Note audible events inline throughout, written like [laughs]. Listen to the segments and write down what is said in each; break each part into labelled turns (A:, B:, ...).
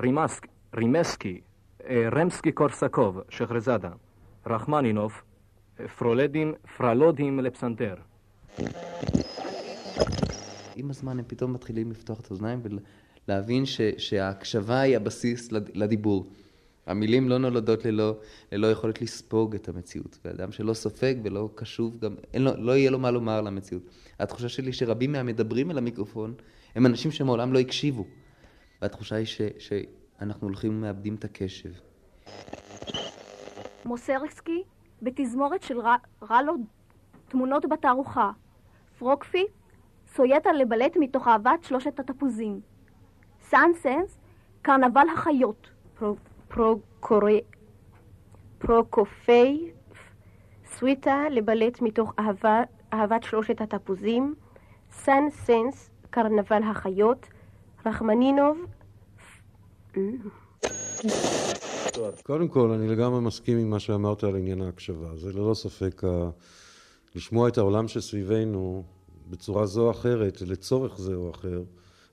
A: רימסק, רימסקי, אה, רמסקי קורסקוב, שחרזאדה, רחמנינוב, אה, פרולדין, פרלודים לפסנתר.
B: עם הזמן הם פתאום מתחילים לפתוח את האוזניים ולהבין ש, שההקשבה היא הבסיס לדיבור. המילים לא נולדות ללא, ללא יכולת לספוג את המציאות. ואדם שלא סופג ולא קשוב, גם לו, לא יהיה לו מה לומר למציאות. התחושה שלי שרבים מהמדברים אל המיקרופון הם אנשים שמעולם לא הקשיבו. והתחושה היא ש, שאנחנו הולכים ומאבדים את הקשב.
C: מוסרסקי בתזמורת של רלו תמונות בתערוכה. פרוקופייב סויטה לבלט מתוך אהבת שלושת התפוזים. סאנסנס קרנבל החיות. פרוקורי, פרוקופייב סוויטה לבלט מתוך אהבה, אהבת שלושת התפוזים. סאנסנס קרנבל החיות. רחמנינוב
D: קודם כל, אני לגמרי מסכים עם מה שאמרת על עניין ההקשבה. זה ללא ספק לשמוע את העולם שסביבנו בצורה זו או אחרת, לצורך זה או אחר,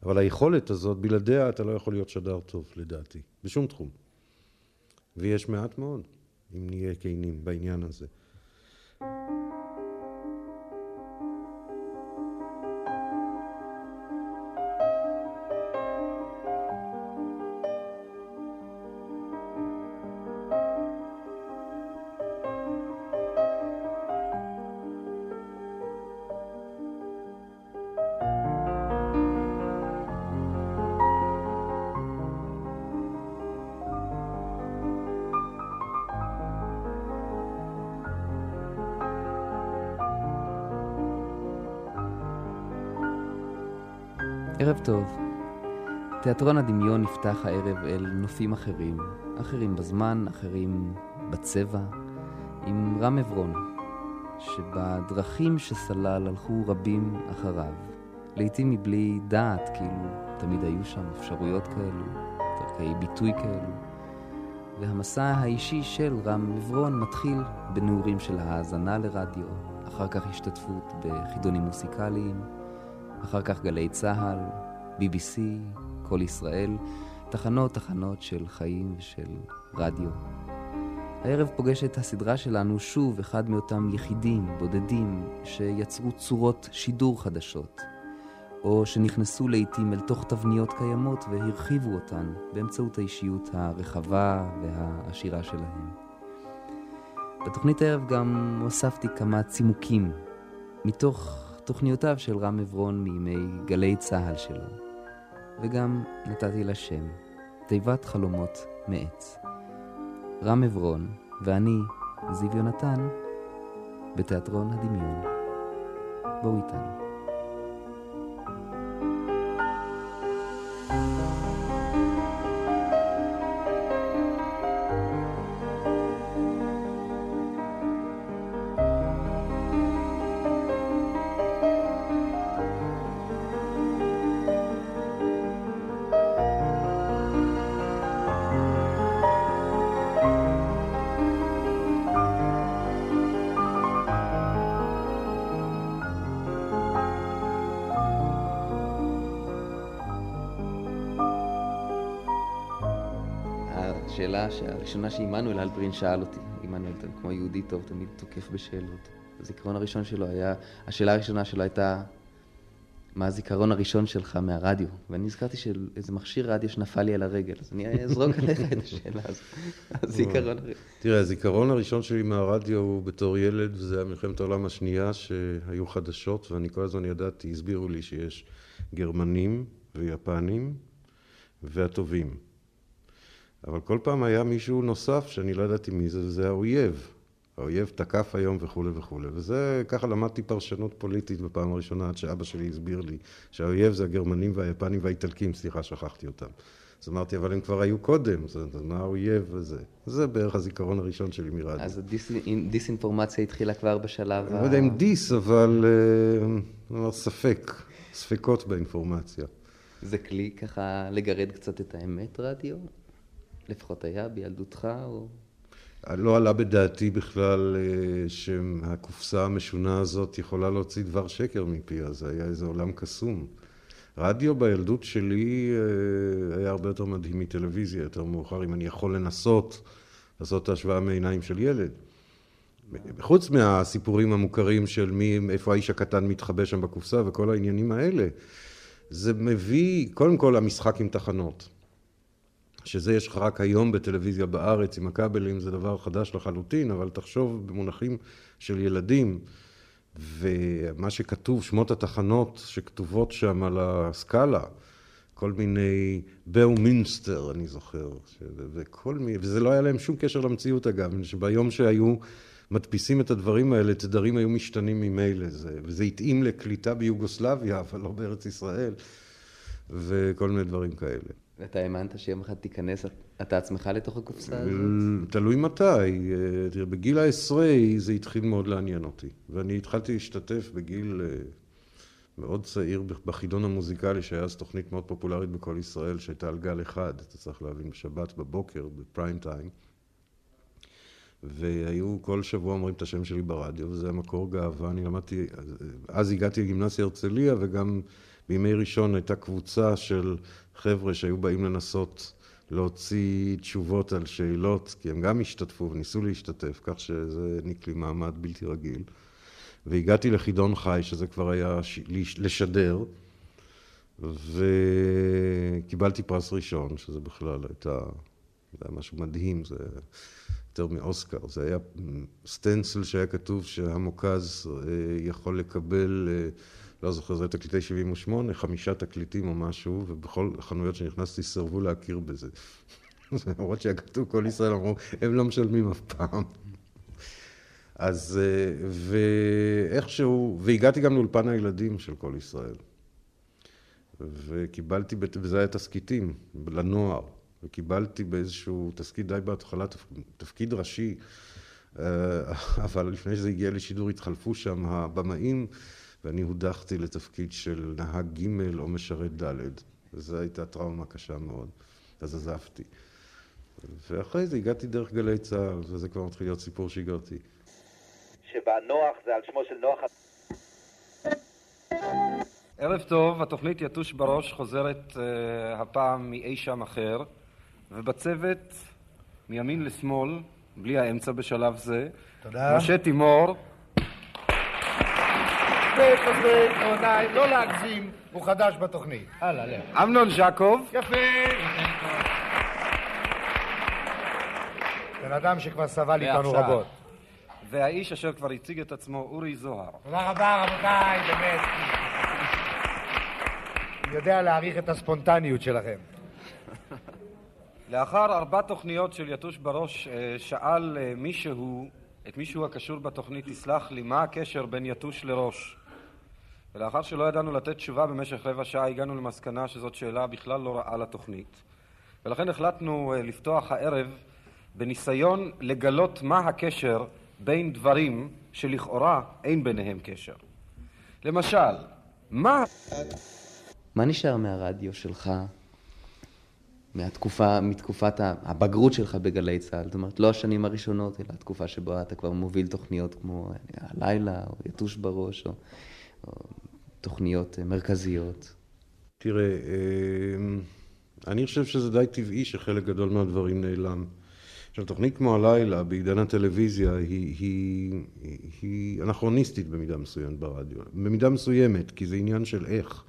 D: אבל היכולת הזאת, בלעדיה אתה לא יכול להיות שדר טוב, לדעתי, בשום תחום. ויש מעט מאוד, אם נהיה כנים בעניין הזה.
B: ערב טוב. תיאטרון הדמיון נפתח הערב אל נופים אחרים, אחרים בזמן, אחרים בצבע, עם רם עברון, שבדרכים שסלל הלכו רבים אחריו, לעתים מבלי דעת, כאילו תמיד היו שם אפשרויות כאלו, דרכי ביטוי כאלו. והמסע האישי של רם עברון מתחיל בנעורים של האזנה לרדיו, אחר כך השתתפות בחידונים מוסיקליים, אחר כך גלי צה"ל, BBC, קול ישראל, תחנות תחנות של חיים ושל רדיו. הערב פוגשת הסדרה שלנו שוב אחד מאותם יחידים, בודדים, שיצרו צורות שידור חדשות, או שנכנסו לעיתים אל תוך תבניות קיימות והרחיבו אותן באמצעות האישיות הרחבה והעשירה שלהם. בתוכנית הערב גם הוספתי כמה צימוקים מתוך תוכניותיו של רם עברון מימי גלי צה"ל שלו, וגם נתתי לה שם, תיבת חלומות מעץ. רם עברון ואני, זיו יונתן, בתיאטרון הדמיון. בואו איתנו. השאלה הראשונה שעמנואל אלברין שאל אותי, עמנואל כמו יהודי טוב תמיד תוקף בשאלות. הזיכרון הראשון שלו היה, השאלה הראשונה שלו הייתה, מה הזיכרון הראשון שלך מהרדיו? ואני הזכרתי של איזה מכשיר רדיו שנפל לי על הרגל, אז אני אזרוק [laughs] עליך את השאלה הזאת. הזיכרון הראשון.
D: תראה, הזיכרון הראשון שלי מהרדיו הוא בתור ילד, וזה היה מלחמת העולם השנייה, שהיו חדשות, ואני כל הזמן ידעתי, הסבירו לי שיש גרמנים ויפנים והטובים. אבל כל פעם היה מישהו נוסף שאני לא ידעתי מי זה, וזה האויב. האויב תקף היום וכולי וכולי. וזה, ככה למדתי פרשנות פוליטית בפעם הראשונה, עד שאבא שלי הסביר לי שהאויב זה הגרמנים והיפנים והאיטלקים, סליחה, שכחתי אותם. אז אמרתי, אבל הם כבר היו קודם, אז מה האויב וזה? זה בערך הזיכרון הראשון שלי מרדיו.
B: אז הדיסאינפורמציה התחילה כבר בשלב
D: ה... אני לא יודע אם דיס, אבל אה, ספק, ספקות באינפורמציה.
B: זה כלי ככה לגרד קצת את האמת, רדיו? לפחות היה בילדותך או...
D: לא עלה בדעתי בכלל אה, שהקופסה המשונה הזאת יכולה להוציא דבר שקר מפיה, זה היה איזה עולם קסום. רדיו בילדות שלי אה, היה הרבה יותר מדהים מטלוויזיה, יותר מאוחר, אם אני יכול לנסות לעשות את ההשוואה מעיניים של ילד. חוץ מהסיפורים המוכרים של מי, איפה האיש הקטן מתחבא שם בקופסה וכל העניינים האלה, זה מביא, קודם כל המשחק עם תחנות. שזה יש לך רק היום בטלוויזיה בארץ עם הכבלים, זה דבר חדש לחלוטין, אבל תחשוב במונחים של ילדים, ומה שכתוב, שמות התחנות שכתובות שם על הסקאלה, כל מיני, באו מינסטר, אני זוכר, וכל מיני, וזה לא היה להם שום קשר למציאות אגב, שביום שהיו מדפיסים את הדברים האלה, תדרים היו משתנים ממילא, וזה התאים לקליטה ביוגוסלביה, אבל לא בארץ ישראל, וכל מיני דברים כאלה.
B: ואתה האמנת שיום אחד תיכנס אתה עצמך לתוך הקופסה הזאת?
D: תלוי מתי. אה, תראה, בגיל העשרה זה התחיל מאוד לעניין אותי. ואני התחלתי להשתתף בגיל אה, מאוד צעיר בחידון המוזיקלי, שהיה אז תוכנית מאוד פופולרית בכל ישראל, שהייתה על גל אחד, אתה צריך להבין, בשבת בבוקר, בפריים טיים. והיו כל שבוע אומרים את השם שלי ברדיו, וזה היה מקור גאווה. אני למדתי, אז הגעתי לגימנסיה הרצליה, וגם בימי ראשון הייתה קבוצה של חבר'ה שהיו באים לנסות להוציא תשובות על שאלות, כי הם גם השתתפו וניסו להשתתף, כך שזה העניק לי מעמד בלתי רגיל. והגעתי לחידון חי, שזה כבר היה. לשדר, וקיבלתי פרס ראשון, שזה בכלל הייתה, זה היה משהו מדהים, זה יותר מאוסקר. זה היה סטנסיל שהיה כתוב שהמוכ"ז אה, יכול לקבל אה, לא זוכר, זה תקליטי 78, חמישה תקליטים או משהו, ובכל חנויות שנכנסתי סירבו להכיר בזה. [laughs] למרות שהיה כתוב כל ישראל, אמרו, הם לא משלמים אף פעם. אז, אה, ואיכשהו, והגעתי גם לאולפן הילדים של כל ישראל. וקיבלתי, וזה היה תסכיתים, לנוער. וקיבלתי באיזשהו תסכית די בהתחלה, תפקיד ראשי, אה, [laughs] אבל לפני שזה הגיע לשידור התחלפו שם הבמאים. ואני הודחתי לתפקיד של נהג ג' או משרת ד', וזו הייתה טראומה קשה מאוד, אז עזבתי. ואחרי זה הגעתי דרך גלי צה"ל, וזה כבר מתחיל להיות סיפור שגרתי.
E: שבה נוח זה על שמו של נוח.
F: ערב טוב, התוכנית יתוש בראש חוזרת uh, הפעם מאי שם אחר, ובצוות מימין לשמאל, בלי האמצע בשלב זה,
G: תודה.
F: משה תימור,
G: עדיין, לא להגזים, הוא חדש בתוכנית. הלאה, לך.
F: אמנון ז'קוב.
G: יפה. בן אדם שכבר סבל איתנו רבות.
F: והאיש אשר כבר הציג את עצמו, אורי זוהר.
G: תודה רבה, רבותיי, באמת. אני יודע להעריך את הספונטניות שלכם.
F: לאחר ארבע תוכניות של יתוש בראש, אה, שאל אה, מישהו, את מישהו הקשור בתוכנית, תסלח לי, מה הקשר בין יתוש לראש? ולאחר שלא ידענו לתת תשובה במשך רבע שעה, הגענו למסקנה שזאת שאלה בכלל לא רעה לתוכנית. ולכן החלטנו אה, לפתוח הערב בניסיון לגלות מה הקשר בין דברים שלכאורה אין ביניהם קשר. למשל, מה...
B: מה נשאר מהרדיו שלך, מהתקופה, מתקופת הבגרות שלך בגלי צה"ל? זאת אומרת, לא השנים הראשונות, אלא התקופה שבה אתה כבר מוביל תוכניות כמו אה, הלילה, או יתוש בראש, או, או תוכניות מרכזיות?
D: תראה, אה, אני חושב שזה די טבעי שחלק גדול מהדברים נעלם. עכשיו, תוכנית כמו הלילה בעידן הטלוויזיה היא, היא, היא אנכרוניסטית במידה מסוימת ברדיו. במידה מסוימת, כי זה עניין של איך.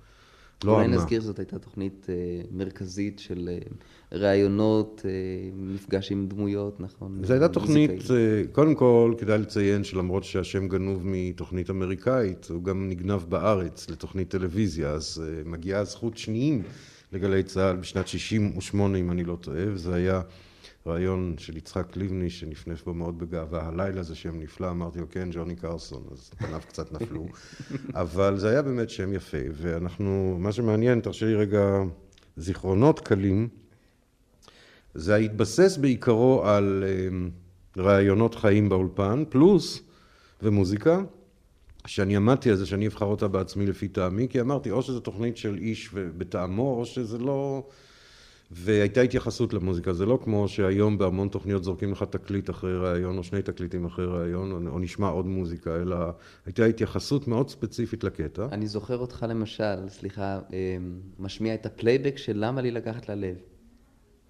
B: לא אולי נזכיר שזאת הייתה תוכנית אה, מרכזית של אה, ראיונות, אה, מפגש עם דמויות, נכון?
D: זו הייתה תוכנית, אה, קודם כל כדאי לציין שלמרות שהשם גנוב מתוכנית אמריקאית, הוא גם נגנב בארץ לתוכנית טלוויזיה, אז אה, מגיעה זכות שניים לגלי צה"ל בשנת 68' אם אני לא טועה, וזה היה רעיון של יצחק לבני שנפנף בו מאוד בגאווה, הלילה זה שם נפלא, אמרתי לו כן, ג'וני קרסון, אז פניו קצת נפלו, [laughs] אבל זה היה באמת שם יפה, ואנחנו, מה שמעניין, תרשה לי רגע זיכרונות קלים, זה התבסס בעיקרו על אמ, רעיונות חיים באולפן, פלוס, ומוזיקה, שאני עמדתי על זה שאני אבחר אותה בעצמי לפי טעמי, כי אמרתי, או שזו תוכנית של איש בטעמו, או שזה לא... והייתה התייחסות למוזיקה, זה לא כמו שהיום בהמון תוכניות זורקים לך תקליט אחרי ראיון, או שני תקליטים אחרי ראיון, או, נשמע עוד מוזיקה, אלא הייתה התייחסות מאוד ספציפית לקטע.
B: אני זוכר אותך למשל, סליחה, אה, משמיע את הפלייבק של למה לי לקחת ללב.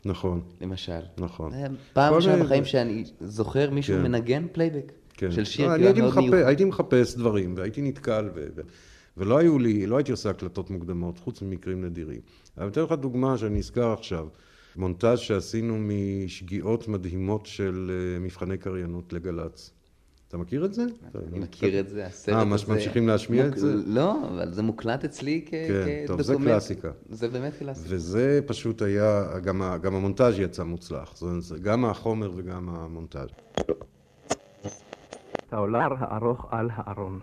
D: נכון.
B: למשל.
D: נכון.
B: פעם ראשונה בחיים שאני זוכר מישהו כן. מנגן פלייבק.
D: כן. של שיר לא, מאוד מחפש, מיוחד. הייתי מחפש דברים, והייתי נתקל, ו... ולא היו לי, לא הייתי עושה הקלטות מוקדמות, חוץ ממקרים נדירים. אני אתן לך דוגמה שאני נזכר עכשיו. מונטאז' שעשינו משגיאות מדהימות של אה, מבחני קריינות לגל"צ. אתה מכיר את זה?
B: אני מכיר את זה, הסרט
D: אה, הזה. אה, ממשיכים להשמיע את זה?
B: לא, אבל זה מוקלט אצלי כדוקומנט.
D: כן, טוב, זה קלאסיקה.
B: זה באמת קלאסיקה.
D: וזה פשוט היה, גם המונטאז' יצא מוצלח. גם החומר וגם המונטאז'.
A: העולר הארוך על הארון.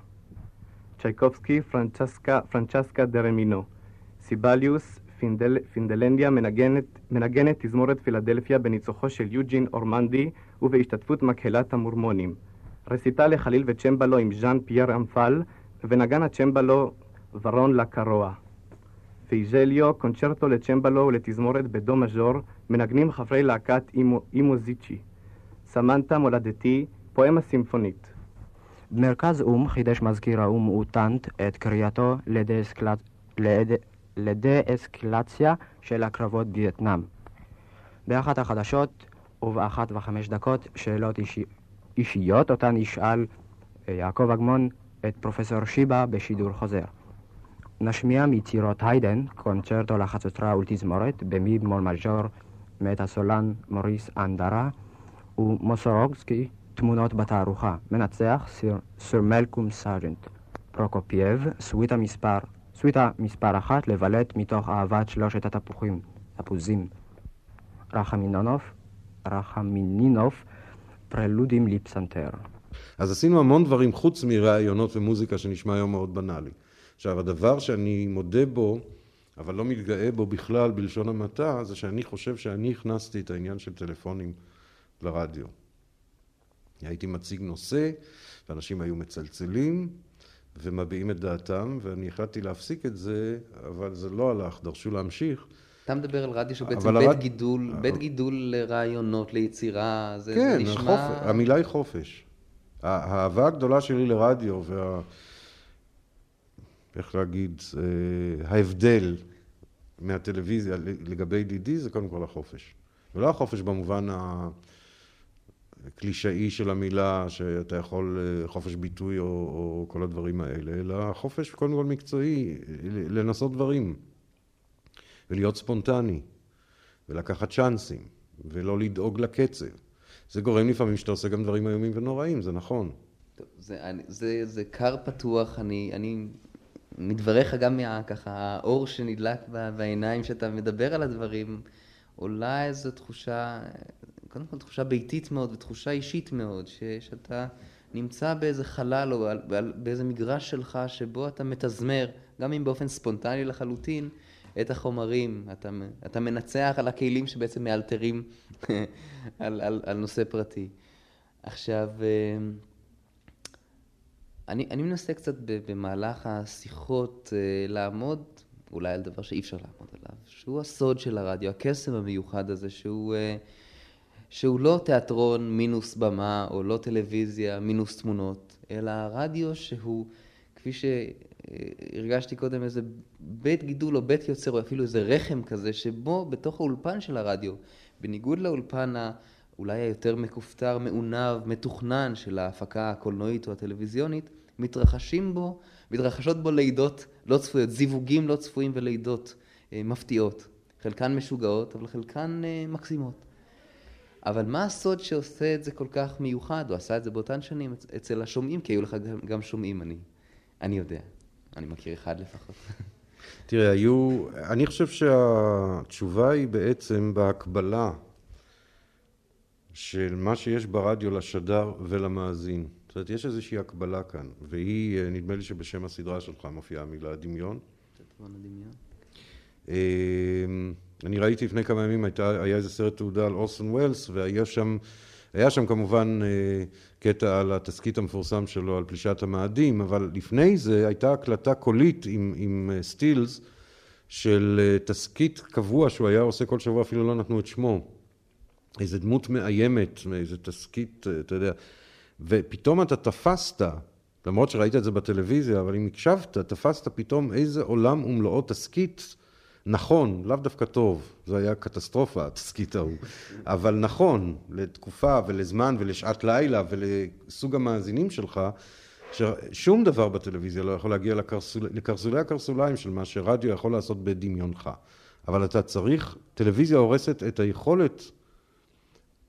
A: צ'ייקובסקי, פרנצ'סקה, פרנצ'סקה דה רימיני. סיבליוס, פינדל, פינלנדיה מנגנת, מנגנת תזמורת פילדלפיה בניצוחו של יוג'ין אורמנדי ובהשתתפות מקהלת המורמונים. רסיטה לחליל וצ'מבלו עם ז'אן פייר רמפל ונגן הצ'מבלו ורון לקרואה. פאיזיילו, קונצ'רטו לצ'מבלו ולתזמורת בדו מז'ור, מנגנים חברי להקת אימו, אי מוזיצ'י. סמטנה מולדתי, פואמה סימפונית.
H: במרכז או"ם חידש מזכיר האו"ם אוטנט את קריאתו לדה-אסקלציה של הקרבות בווייטנאם. באחת החדשות ובאחת וחמש דקות שאלות אישי... אישיות אותן ישאל אה, יעקב אגמון את פרופסור שיבה בשידור חוזר. נשמיע מיצירות היידן, קונצ'רטו לחצוצרה ולתזמורת, במי במול מז'ור מאת הסולן מוריס אנדרה, ומוסורגסקי תמונות בתערוכה. מנצח, סר, סר מלקולם סרג'נט. פרוקופייב, סוויטה מספר, סוויטה מספר אחת לבלט מתוך אהבת שלושת התפוחים, תפוזים. רחמנינוף, רחמנינוף, פרלודים לפסנתר.
D: אז עשינו המון דברים חוץ מראיונות ומוזיקה שנשמע היום מאוד בנאלי. עכשיו, הדבר שאני מודה בו, אבל לא מתגאה בו בכלל בלשון המעטה, זה שאני חושב שאני הכנסתי את העניין של טלפונים לרדיו. הייתי מציג נושא, ואנשים היו מצלצלים ומביעים את דעתם, ואני החלטתי להפסיק את זה, אבל זה לא הלך, דרשו להמשיך.
B: אתה מדבר על רדיו שהוא בעצם בית הרד... גידול, בית גידול לרעיונות, ליצירה, זה, כן, זה נשמע...
D: כן, חופ... המילה היא חופש. האהבה הגדולה שלי לרדיו וה... איך להגיד, אה, ההבדל מהטלוויזיה לגבי דידי זה קודם כל החופש. ולא החופש במובן ה... קלישאי של המילה, שאתה יכול אה, חופש ביטוי או, או כל הדברים האלה, אלא חופש קודם כל מקצועי, לנסות דברים, ולהיות ספונטני, ולקחת צ'אנסים, ולא לדאוג לקצב. זה גורם לפעמים שאתה עושה גם דברים איומים ונוראים, זה נכון.
B: טוב, זה, זה, זה קר פתוח, אני, אני מדבריך גם מה, ככה, האור שנדלק בעיניים שאתה מדבר על הדברים, עולה איזו תחושה, קודם כל תחושה ביתית מאוד ותחושה אישית מאוד, ש, שאתה נמצא באיזה חלל או באיזה מגרש שלך שבו אתה מתזמר, גם אם באופן ספונטני לחלוטין, את החומרים, אתה, אתה מנצח על הכלים שבעצם מאלתרים [laughs] על, על, על נושא פרטי. עכשיו, אה, אני, אני מנסה קצת במהלך השיחות אה, לעמוד אולי על דבר שאי אפשר לעמוד עליו, שהוא הסוד של הרדיו, הקסם המיוחד הזה, שהוא... אה, שהוא לא תיאטרון מינוס במה, או לא טלוויזיה מינוס תמונות, אלא רדיו שהוא, כפי שהרגשתי קודם, איזה בית גידול או בית יוצר, או אפילו איזה רחם כזה, שבו בתוך האולפן של הרדיו, בניגוד לאולפן האולי היותר מכופתר, מעונב, מתוכנן של ההפקה הקולנועית או הטלוויזיונית, מתרחשים בו, מתרחשות בו לידות לא צפויות, זיווגים לא צפויים ולידות אה, מפתיעות. חלקן משוגעות, אבל חלקן אה, מקסימות. אבל מה הסוד שעושה את זה כל כך מיוחד, או עשה את זה באותן שנים אצל השומעים, כי היו לך גם שומעים, אני, אני יודע. אני מכיר אחד לפחות. [laughs]
D: תראה, היו... אני חושב שהתשובה היא בעצם בהקבלה של מה שיש ברדיו לשדר ולמאזין. זאת אומרת, יש איזושהי הקבלה כאן, והיא, נדמה לי שבשם הסדרה שלך מופיעה המילה דמיון. הדמיון. אני ראיתי לפני כמה ימים, הייתה, היה איזה סרט תעודה על אורסון ווילס, והיה שם, היה שם כמובן אה, קטע על התסכית המפורסם שלו על פלישת המאדים, אבל לפני זה הייתה הקלטה קולית עם, עם אה, סטילס, של אה, תסכית קבוע שהוא היה עושה כל שבוע, אפילו לא נתנו את שמו. איזו דמות מאיימת, איזו תסכית, אתה יודע, ופתאום אתה תפסת, למרות שראית את זה בטלוויזיה, אבל אם הקשבת, תפסת פתאום איזה עולם ומלואו תסכית נכון, לאו דווקא טוב, זה היה קטסטרופה, התסכית ההוא, אבל נכון, לתקופה ולזמן ולשעת לילה ולסוג המאזינים שלך, ששום דבר בטלוויזיה לא יכול להגיע לקרסול, לקרסולי הקרסוליים של מה שרדיו יכול לעשות בדמיונך. אבל אתה צריך, טלוויזיה הורסת את היכולת,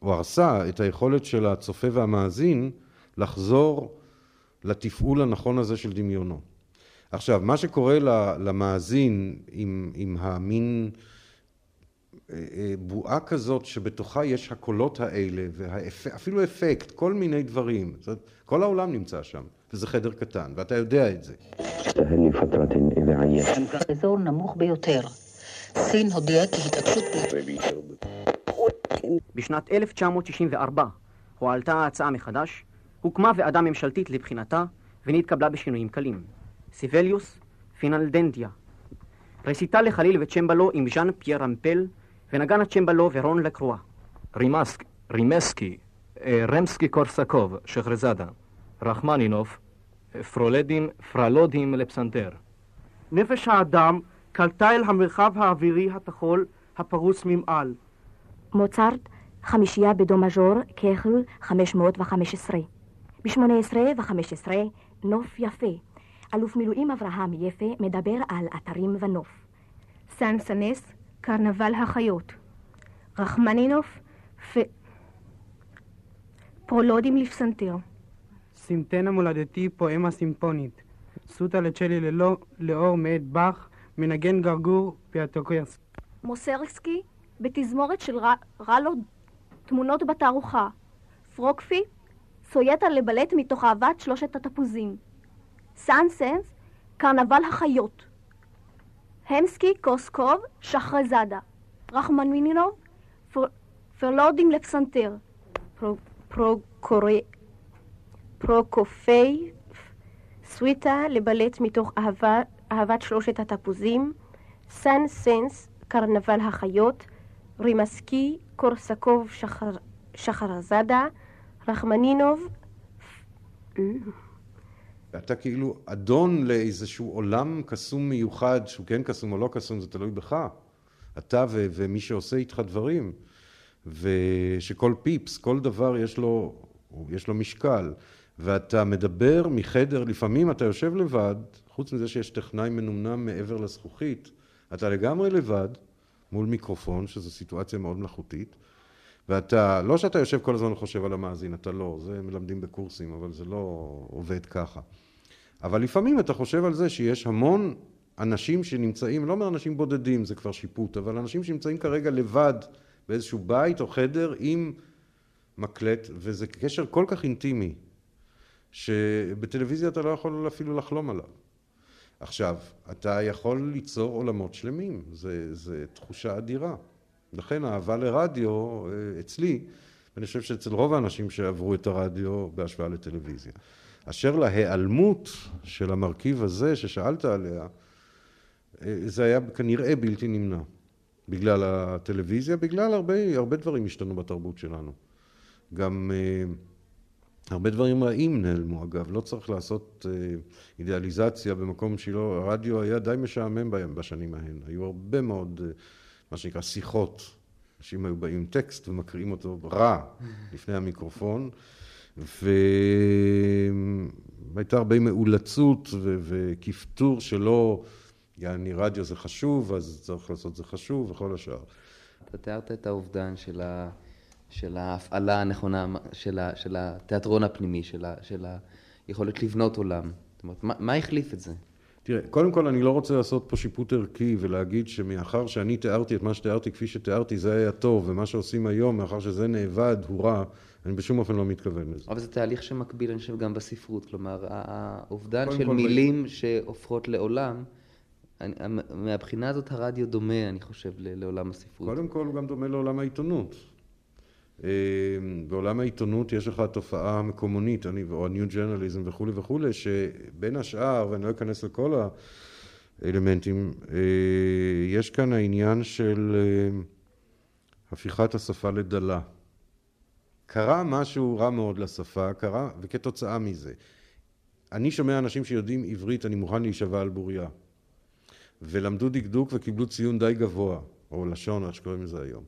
D: או הרסה את היכולת של הצופה והמאזין לחזור לתפעול הנכון הזה של דמיונו. עכשיו, מה שקורה למאזין עם, עם המין אה, אה, בועה כזאת שבתוכה יש הקולות האלה, ואפילו אפקט, כל מיני דברים. זאת, כל העולם נמצא שם, וזה חדר קטן, ואתה יודע את זה.
I: אזור נמוך ביותר. סין הודיעה כי התעקשות...
J: בשנת 1964 הועלתה ההצעה מחדש, הוקמה ועדה ממשלתית לבחינתה, ונתקבלה בשינויים קלים. סיבליוס, פינלדנדיה. רסיטל לחליל וצ'מבלו עם ז'אן פייר אמפל, ונגן הצ'מבלו ורון לקרואה.
A: רימסק, רימסקי, רמסקי קורסקוב, שחרזאדה. רחמנינוב, אה, פרולדין, פרלודים לפסנתר.
K: נפש האדם קלטה אל המרחב האווירי התחול הפרוס ממעל.
C: מוצרט, חמישייה בדו מז'ור, ככל 515. ב-18 ו-15, נוף יפה. אלוף מילואים אברהם יפה מדבר על אתרים ונוף. סן סנס, קרנבל החיות. רחמנינוף, פ... פרולודים לפסנתר.
K: סימטנה מולדתי פואמה סימפונית. סוטה לצ'לי ללא, לאור מאת באך, מנגן גרגור פיאטוקרס.
C: מוסרסקי, בתזמורת של ר... רלו תמונות בתערוכה. פרוקפי, סויטה לבלט מתוך אהבת שלושת התפוזים. סאנסנס, קרנבל החיות. רימסקי, קורסקוב, שחרזאדה. רחמנינוף, פר, פרלודים לפסנתר. פרוקופייב, סוויטה לבלט מתוך אהבת שלושת התפוזים. סן סנס, קרנבל החיות. רימסקי, קורסקוב, שחר, שחרזאדה. רחמנינוב,
D: ואתה כאילו אדון לאיזשהו עולם קסום מיוחד, שהוא כן קסום או לא קסום, זה תלוי בך. אתה ו- ומי שעושה איתך דברים. ושכל פיפס, כל דבר יש לו, יש לו משקל. ואתה מדבר מחדר, לפעמים אתה יושב לבד, חוץ מזה שיש טכנאי מנומנם מעבר לזכוכית, אתה לגמרי לבד מול מיקרופון, שזו סיטואציה מאוד מלאכותית, ואתה, לא שאתה יושב כל הזמן וחושב על המאזין, אתה לא, זה מלמדים בקורסים, אבל זה לא עובד ככה. אבל לפעמים אתה חושב על זה שיש המון אנשים שנמצאים, לא אומר אנשים בודדים, זה כבר שיפוט, אבל אנשים שנמצאים כרגע לבד באיזשהו בית או חדר עם מקלט, וזה קשר כל כך אינטימי, שבטלוויזיה אתה לא יכול אפילו לחלום עליו. עכשיו, אתה יכול ליצור עולמות שלמים, זו תחושה אדירה. לכן האהבה לרדיו אה, אצלי, ואני חושב שאצל רוב האנשים שעברו את הרדיו בהשוואה לטלוויזיה. אשר להיעלמות של המרכיב הזה ששאלת עליה, אה, זה היה כנראה בלתי נמנע. בגלל הטלוויזיה, בגלל הרבה, הרבה דברים השתנו בתרבות שלנו. גם אה, הרבה דברים רעים נעלמו אגב, לא צריך לעשות אה, אידיאליזציה במקום שלא, הרדיו היה די משעמם בשנים ההן, היו הרבה מאוד מה שנקרא שיחות, אנשים היו באים עם טקסט ומקריאים אותו רע לפני המיקרופון והייתה הרבה מאולצות וכפתור שלא, יעני רדיו זה חשוב, אז צריך לעשות זה חשוב וכל השאר.
B: אתה תיארת את האובדן של, ה, של ההפעלה הנכונה, של, ה, של התיאטרון הפנימי, של, ה, של היכולת לבנות עולם. זאת אומרת, מה, מה החליף את זה?
D: תראה, קודם כל אני לא רוצה לעשות פה שיפוט ערכי ולהגיד שמאחר שאני תיארתי את מה שתיארתי כפי שתיארתי זה היה טוב ומה שעושים היום מאחר שזה נאבד הוא רע אני בשום אופן לא מתכוון לזה.
B: אבל זה תהליך שמקביל אני חושב גם בספרות כלומר האובדן של מילים ב... שהופכות לעולם אני, מהבחינה הזאת הרדיו דומה אני חושב לעולם הספרות.
D: קודם כל הוא גם דומה לעולם העיתונות אה, בעולם העיתונות יש לך תופעה מקומונית, אני, או ה-new journalism וכולי וכולי, שבין השאר, ואני לא אכנס לכל אלמנטים. אה, יש כאן העניין של אה, הפיכת השפה לדלה. קרה משהו רע מאוד לשפה, קרה, וכתוצאה מזה. אני שומע אנשים שיודעים עברית, אני מוכן להישבע על בוריה. ולמדו דקדוק וקיבלו ציון די גבוה, או לשון, איך שקוראים לזה היום.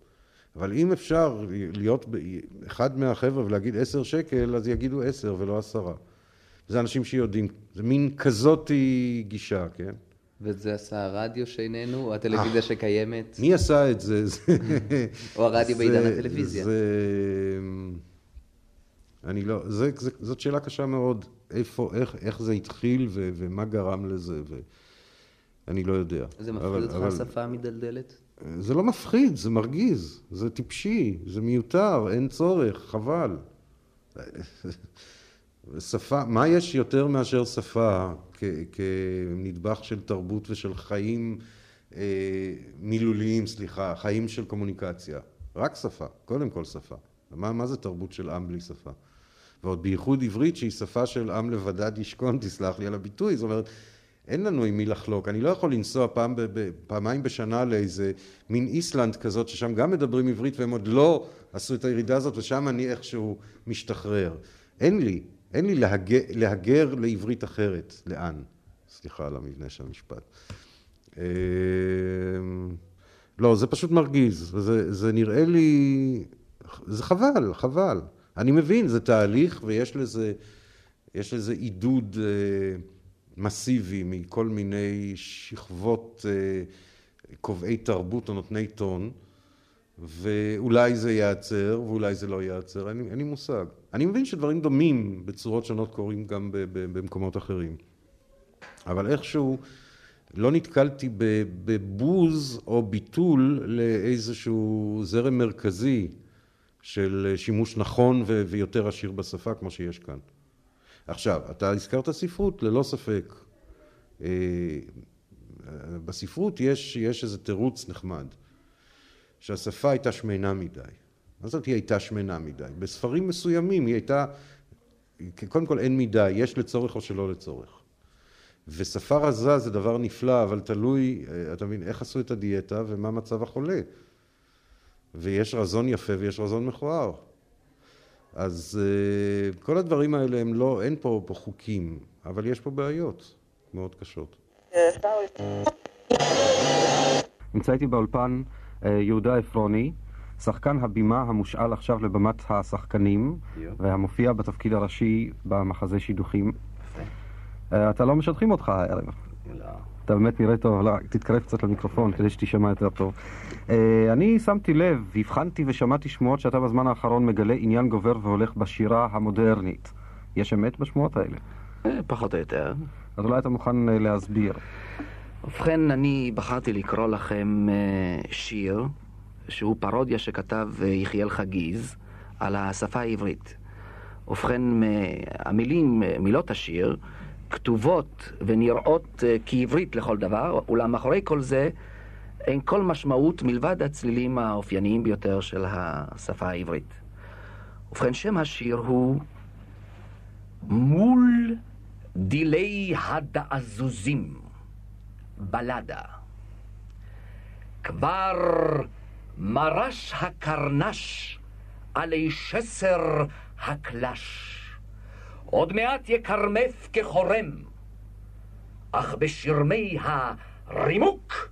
D: אבל אם אפשר להיות אחד מהחבר'ה ולהגיד עשר שקל, אז יגידו עשר ולא עשרה. זה אנשים שיודעים, זה מין כזאתי גישה, כן?
B: ואת זה עשה הרדיו שאיננו, או הטלוויזיה שקיימת?
D: מי עשה את זה?
B: או הרדיו בעידן הטלוויזיה?
D: אני לא... זה, זה, זאת שאלה קשה מאוד. איפה, איך, איך זה התחיל ו, ומה גרם לזה, ואני לא יודע.
B: זה מפחיד אותך אבל... השפה המדלדלת?
D: זה לא מפחיד, זה מרגיז, זה טיפשי, זה מיותר, אין צורך, חבל. [laughs] שפה, מה יש יותר מאשר שפה כנדבך של תרבות ושל חיים אה, מילוליים, סליחה, חיים של קומוניקציה? רק שפה, קודם כל שפה. מה, מה זה תרבות של עם בלי שפה? ועוד בייחוד עברית שהיא שפה של עם לבדד ישכון, [laughs] תסלח לי על הביטוי, זאת אומרת, אין לנו עם מי לחלוק. אני לא יכול לנסוע פעם, פעמיים בשנה לאיזה מין איסלנד כזאת, ששם גם מדברים עברית והם עוד לא עשו את הירידה הזאת, ושם אני איכשהו משתחרר. אין לי, אין לי להגר, להגר לעברית אחרת. לאן? סליחה על המבנה של המשפט. אמ, לא, זה פשוט מרגיז, זה, זה נראה לי, זה חבל, חבל. אני מבין, זה תהליך ויש לזה, יש לזה עידוד אה, מסיבי מכל מיני שכבות אה, קובעי תרבות או נותני טון, ואולי זה ייעצר ואולי זה לא ייעצר, אין, אין לי מושג. אני מבין שדברים דומים בצורות שונות קורים גם במקומות אחרים, אבל איכשהו לא נתקלתי בבוז או ביטול לאיזשהו זרם מרכזי של שימוש נכון ויותר עשיר בשפה כמו שיש כאן. עכשיו, אתה הזכרת ספרות, ללא ספק. אה, בספרות יש, יש איזה תירוץ נחמד, שהשפה הייתה שמנה מדי. מה זאת היא הייתה שמנה מדי? בספרים מסוימים היא הייתה, קודם כל אין מדי, יש לצורך או שלא לצורך. ושפה רזה זה דבר נפלא, אבל תלוי, אה, אתה מבין, איך עשו את הדיאטה ומה מצב החולה. ויש רזון יפה ויש רזון מכוער. אז uh, כל הדברים האלה הם לא, אין פה, פה חוקים, אבל יש פה בעיות מאוד קשות.
F: נמצא איתי באולפן יהודה עפרוני, שחקן הבימה המושאל עכשיו לבמת השחקנים, והמופיע בתפקיד הראשי במחזה שידוכים. Uh, אתה לא משדכים אותך הערב. לא. אתה באמת נראה טוב, לא, תתקרב קצת למיקרופון כדי שתישמע יותר טוב. Uh, אני שמתי לב, הבחנתי ושמעתי שמועות שאתה בזמן האחרון מגלה עניין גובר והולך בשירה המודרנית. יש אמת בשמועות האלה?
L: אה, פחות או יותר.
F: אז אולי אתה מוכן להסביר.
L: ובכן, אני בחרתי לקרוא לכם uh, שיר שהוא פרודיה שכתב יחיאל חגיז על השפה העברית. ובכן, המילים, מילות השיר, כתובות ונראות אה, כעברית לכל דבר, אולם מאחורי כל זה אין כל משמעות מלבד הצלילים האופייניים ביותר של השפה העברית. ובכן, שם השיר הוא מול דילי הדעזוזים, בלדה. כבר מרש הקרנש עלי שסר הקלש. עוד מעט יקרמף כחורם, אך בשרמי הרימוק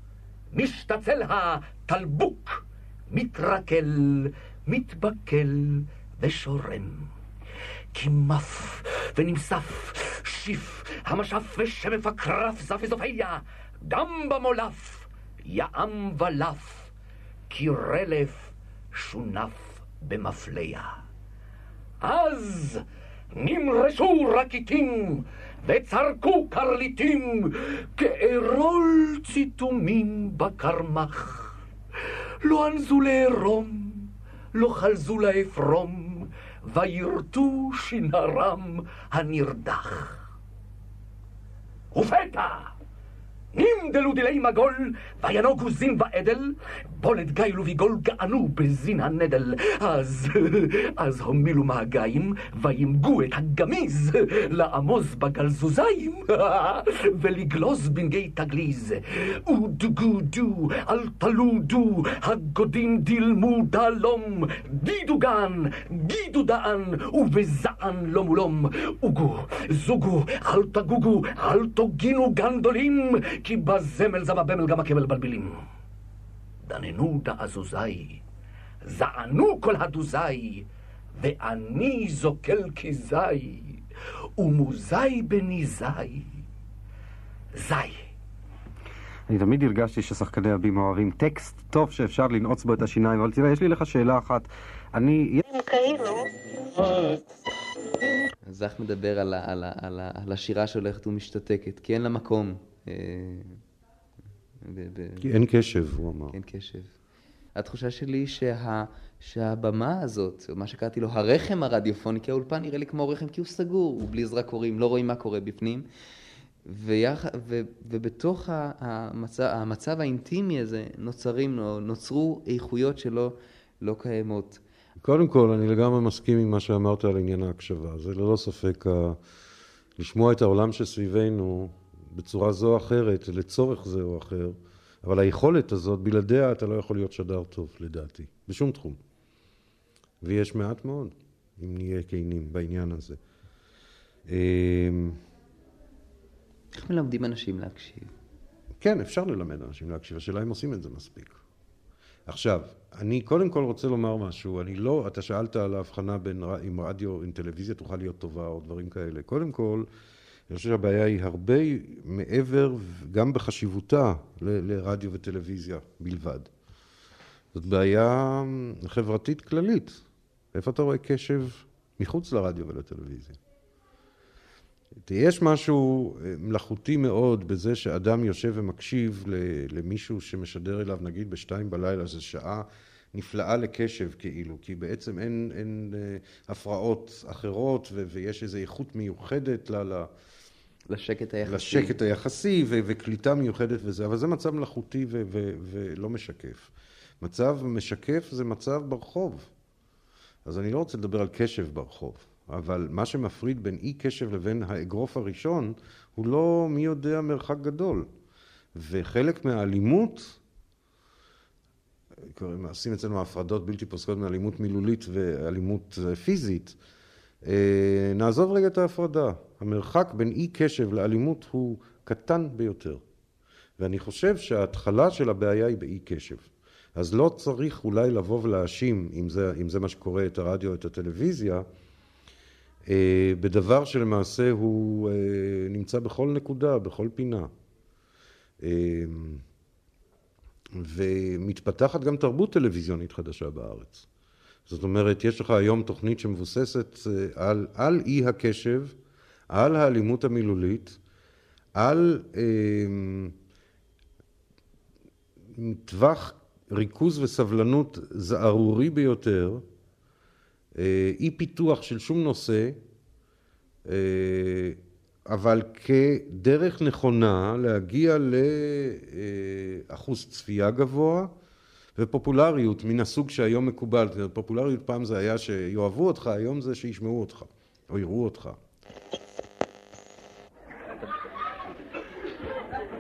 L: משתצל התלבוק, מתרקל, מתבקל ושורם. כי מף ונמסף, שיף, המשף ושמף הקרף, זף וזופיה, גם במולף, יעם ולף, כי רלף שונף במפליה. אז נמרשו רקיטים וצרקו קרליטים כארול ציתומים בקרמך. לא ענזו לערום, לא חלזו לעפרום, וירטו שנרם הנרדך. ופתע נמדלו דילי מגול, וינוגו זין ועדל, בולד גיל וביגול גענו בזין הנדל. אז, אז הומילו מהגיים, וימגו את הגמיז, לעמוז בגלזוזיים, [laughs] ולגלוז בנגי תגליז. אודגו דו, אל תלודו, הגודים דילמו דלום, דידו גן, גידו דען, ובזען לא מולום. אוגו, זוגו, אל תגוגו, אל תוגינו גנדולים, כי בזמל זב הבמל גם הכבל בלבלים. דננו דעזוזי, זענו כל הדוזי, ואני זוקל כזי, ומוזי בניזי, זי.
F: אני תמיד הרגשתי ששחקני הבימה אוהבים טקסט טוב שאפשר לנעוץ בו את השיניים, אבל תראה, יש לי לך שאלה אחת. אני...
B: זך מדבר על, על השירה שהולכת ומשתתקת, כי אין לה מקום. אה,
D: כי אין קשב, הוא אמר.
B: אין קשב. התחושה שלי שה, שהבמה הזאת, מה שקראתי לו הרחם הרדיופוני, כי האולפן נראה לי כמו רחם כי הוא סגור, הוא בלי זרקורים, לא רואים מה קורה בפנים. ויח, ו, ובתוך המצב, המצב האינטימי הזה נוצרים, נוצרו איכויות שלא לא קיימות.
D: קודם כל, אני לגמרי מסכים עם מה שאמרת על עניין ההקשבה. זה ללא ספק ה... לשמוע את העולם שסביבנו בצורה זו או אחרת, לצורך זה או אחר, אבל היכולת הזאת, בלעדיה אתה לא יכול להיות שדר טוב, לדעתי, בשום תחום. ויש מעט מאוד, אם נהיה כנים בעניין הזה. אמ,
B: איך מלמדים אנשים להקשיב?
D: כן, אפשר ללמד אנשים להקשיב, השאלה אם עושים את זה מספיק. עכשיו, אני קודם כל רוצה לומר משהו, אני לא, אתה שאלת על ההבחנה בין אם רדיו, אם טלוויזיה תוכל להיות טובה או דברים כאלה. קודם כל, אני חושב שהבעיה היא הרבה מעבר, גם בחשיבותה, ל- לרדיו וטלוויזיה בלבד. זאת בעיה חברתית כללית. איפה אתה רואה קשב מחוץ לרדיו ולטלוויזיה? יש משהו אה, מלאכותי מאוד בזה שאדם יושב ומקשיב למישהו שמשדר אליו נגיד בשתיים בלילה, זו שעה נפלאה לקשב כאילו, כי בעצם אין, אין אה, הפרעות אחרות ו- ויש איזו איכות מיוחדת ל... ל-
B: לשקט היחסי.
D: לשקט היחסי ו- וקליטה מיוחדת וזה, אבל זה מצב מלאכותי ו- ו- ולא משקף. מצב משקף זה מצב ברחוב. אז אני לא רוצה לדבר על קשב ברחוב. אבל מה שמפריד בין אי קשב לבין האגרוף הראשון הוא לא מי יודע מרחק גדול. וחלק מהאלימות, עושים אצלנו הפרדות בלתי פוסקות מאלימות מילולית ואלימות פיזית, אה, נעזוב רגע את ההפרדה. המרחק בין אי קשב לאלימות הוא קטן ביותר. ואני חושב שההתחלה של הבעיה היא באי קשב. אז לא צריך אולי לבוא ולהאשים, אם אם זה מה שקורה את הרדיו את הטלוויזיה, אה, בדבר שלמעשה הוא אה, נמצא בכל נקודה, בכל פינה. אה, ומתפתחת גם תרבות טלוויזיונית חדשה בארץ. זאת אומרת, יש לך היום תוכנית שמבוססת על, על אי הקשב, על האלימות המילולית, על אה, טווח ריכוז וסבלנות זערורי ביותר, אי פיתוח של שום נושא, אבל כדרך נכונה להגיע לאחוז צפייה גבוה ופופולריות מן הסוג שהיום מקובל. פופולריות פעם זה היה שיאהבו אותך, היום זה שישמעו אותך או יראו אותך.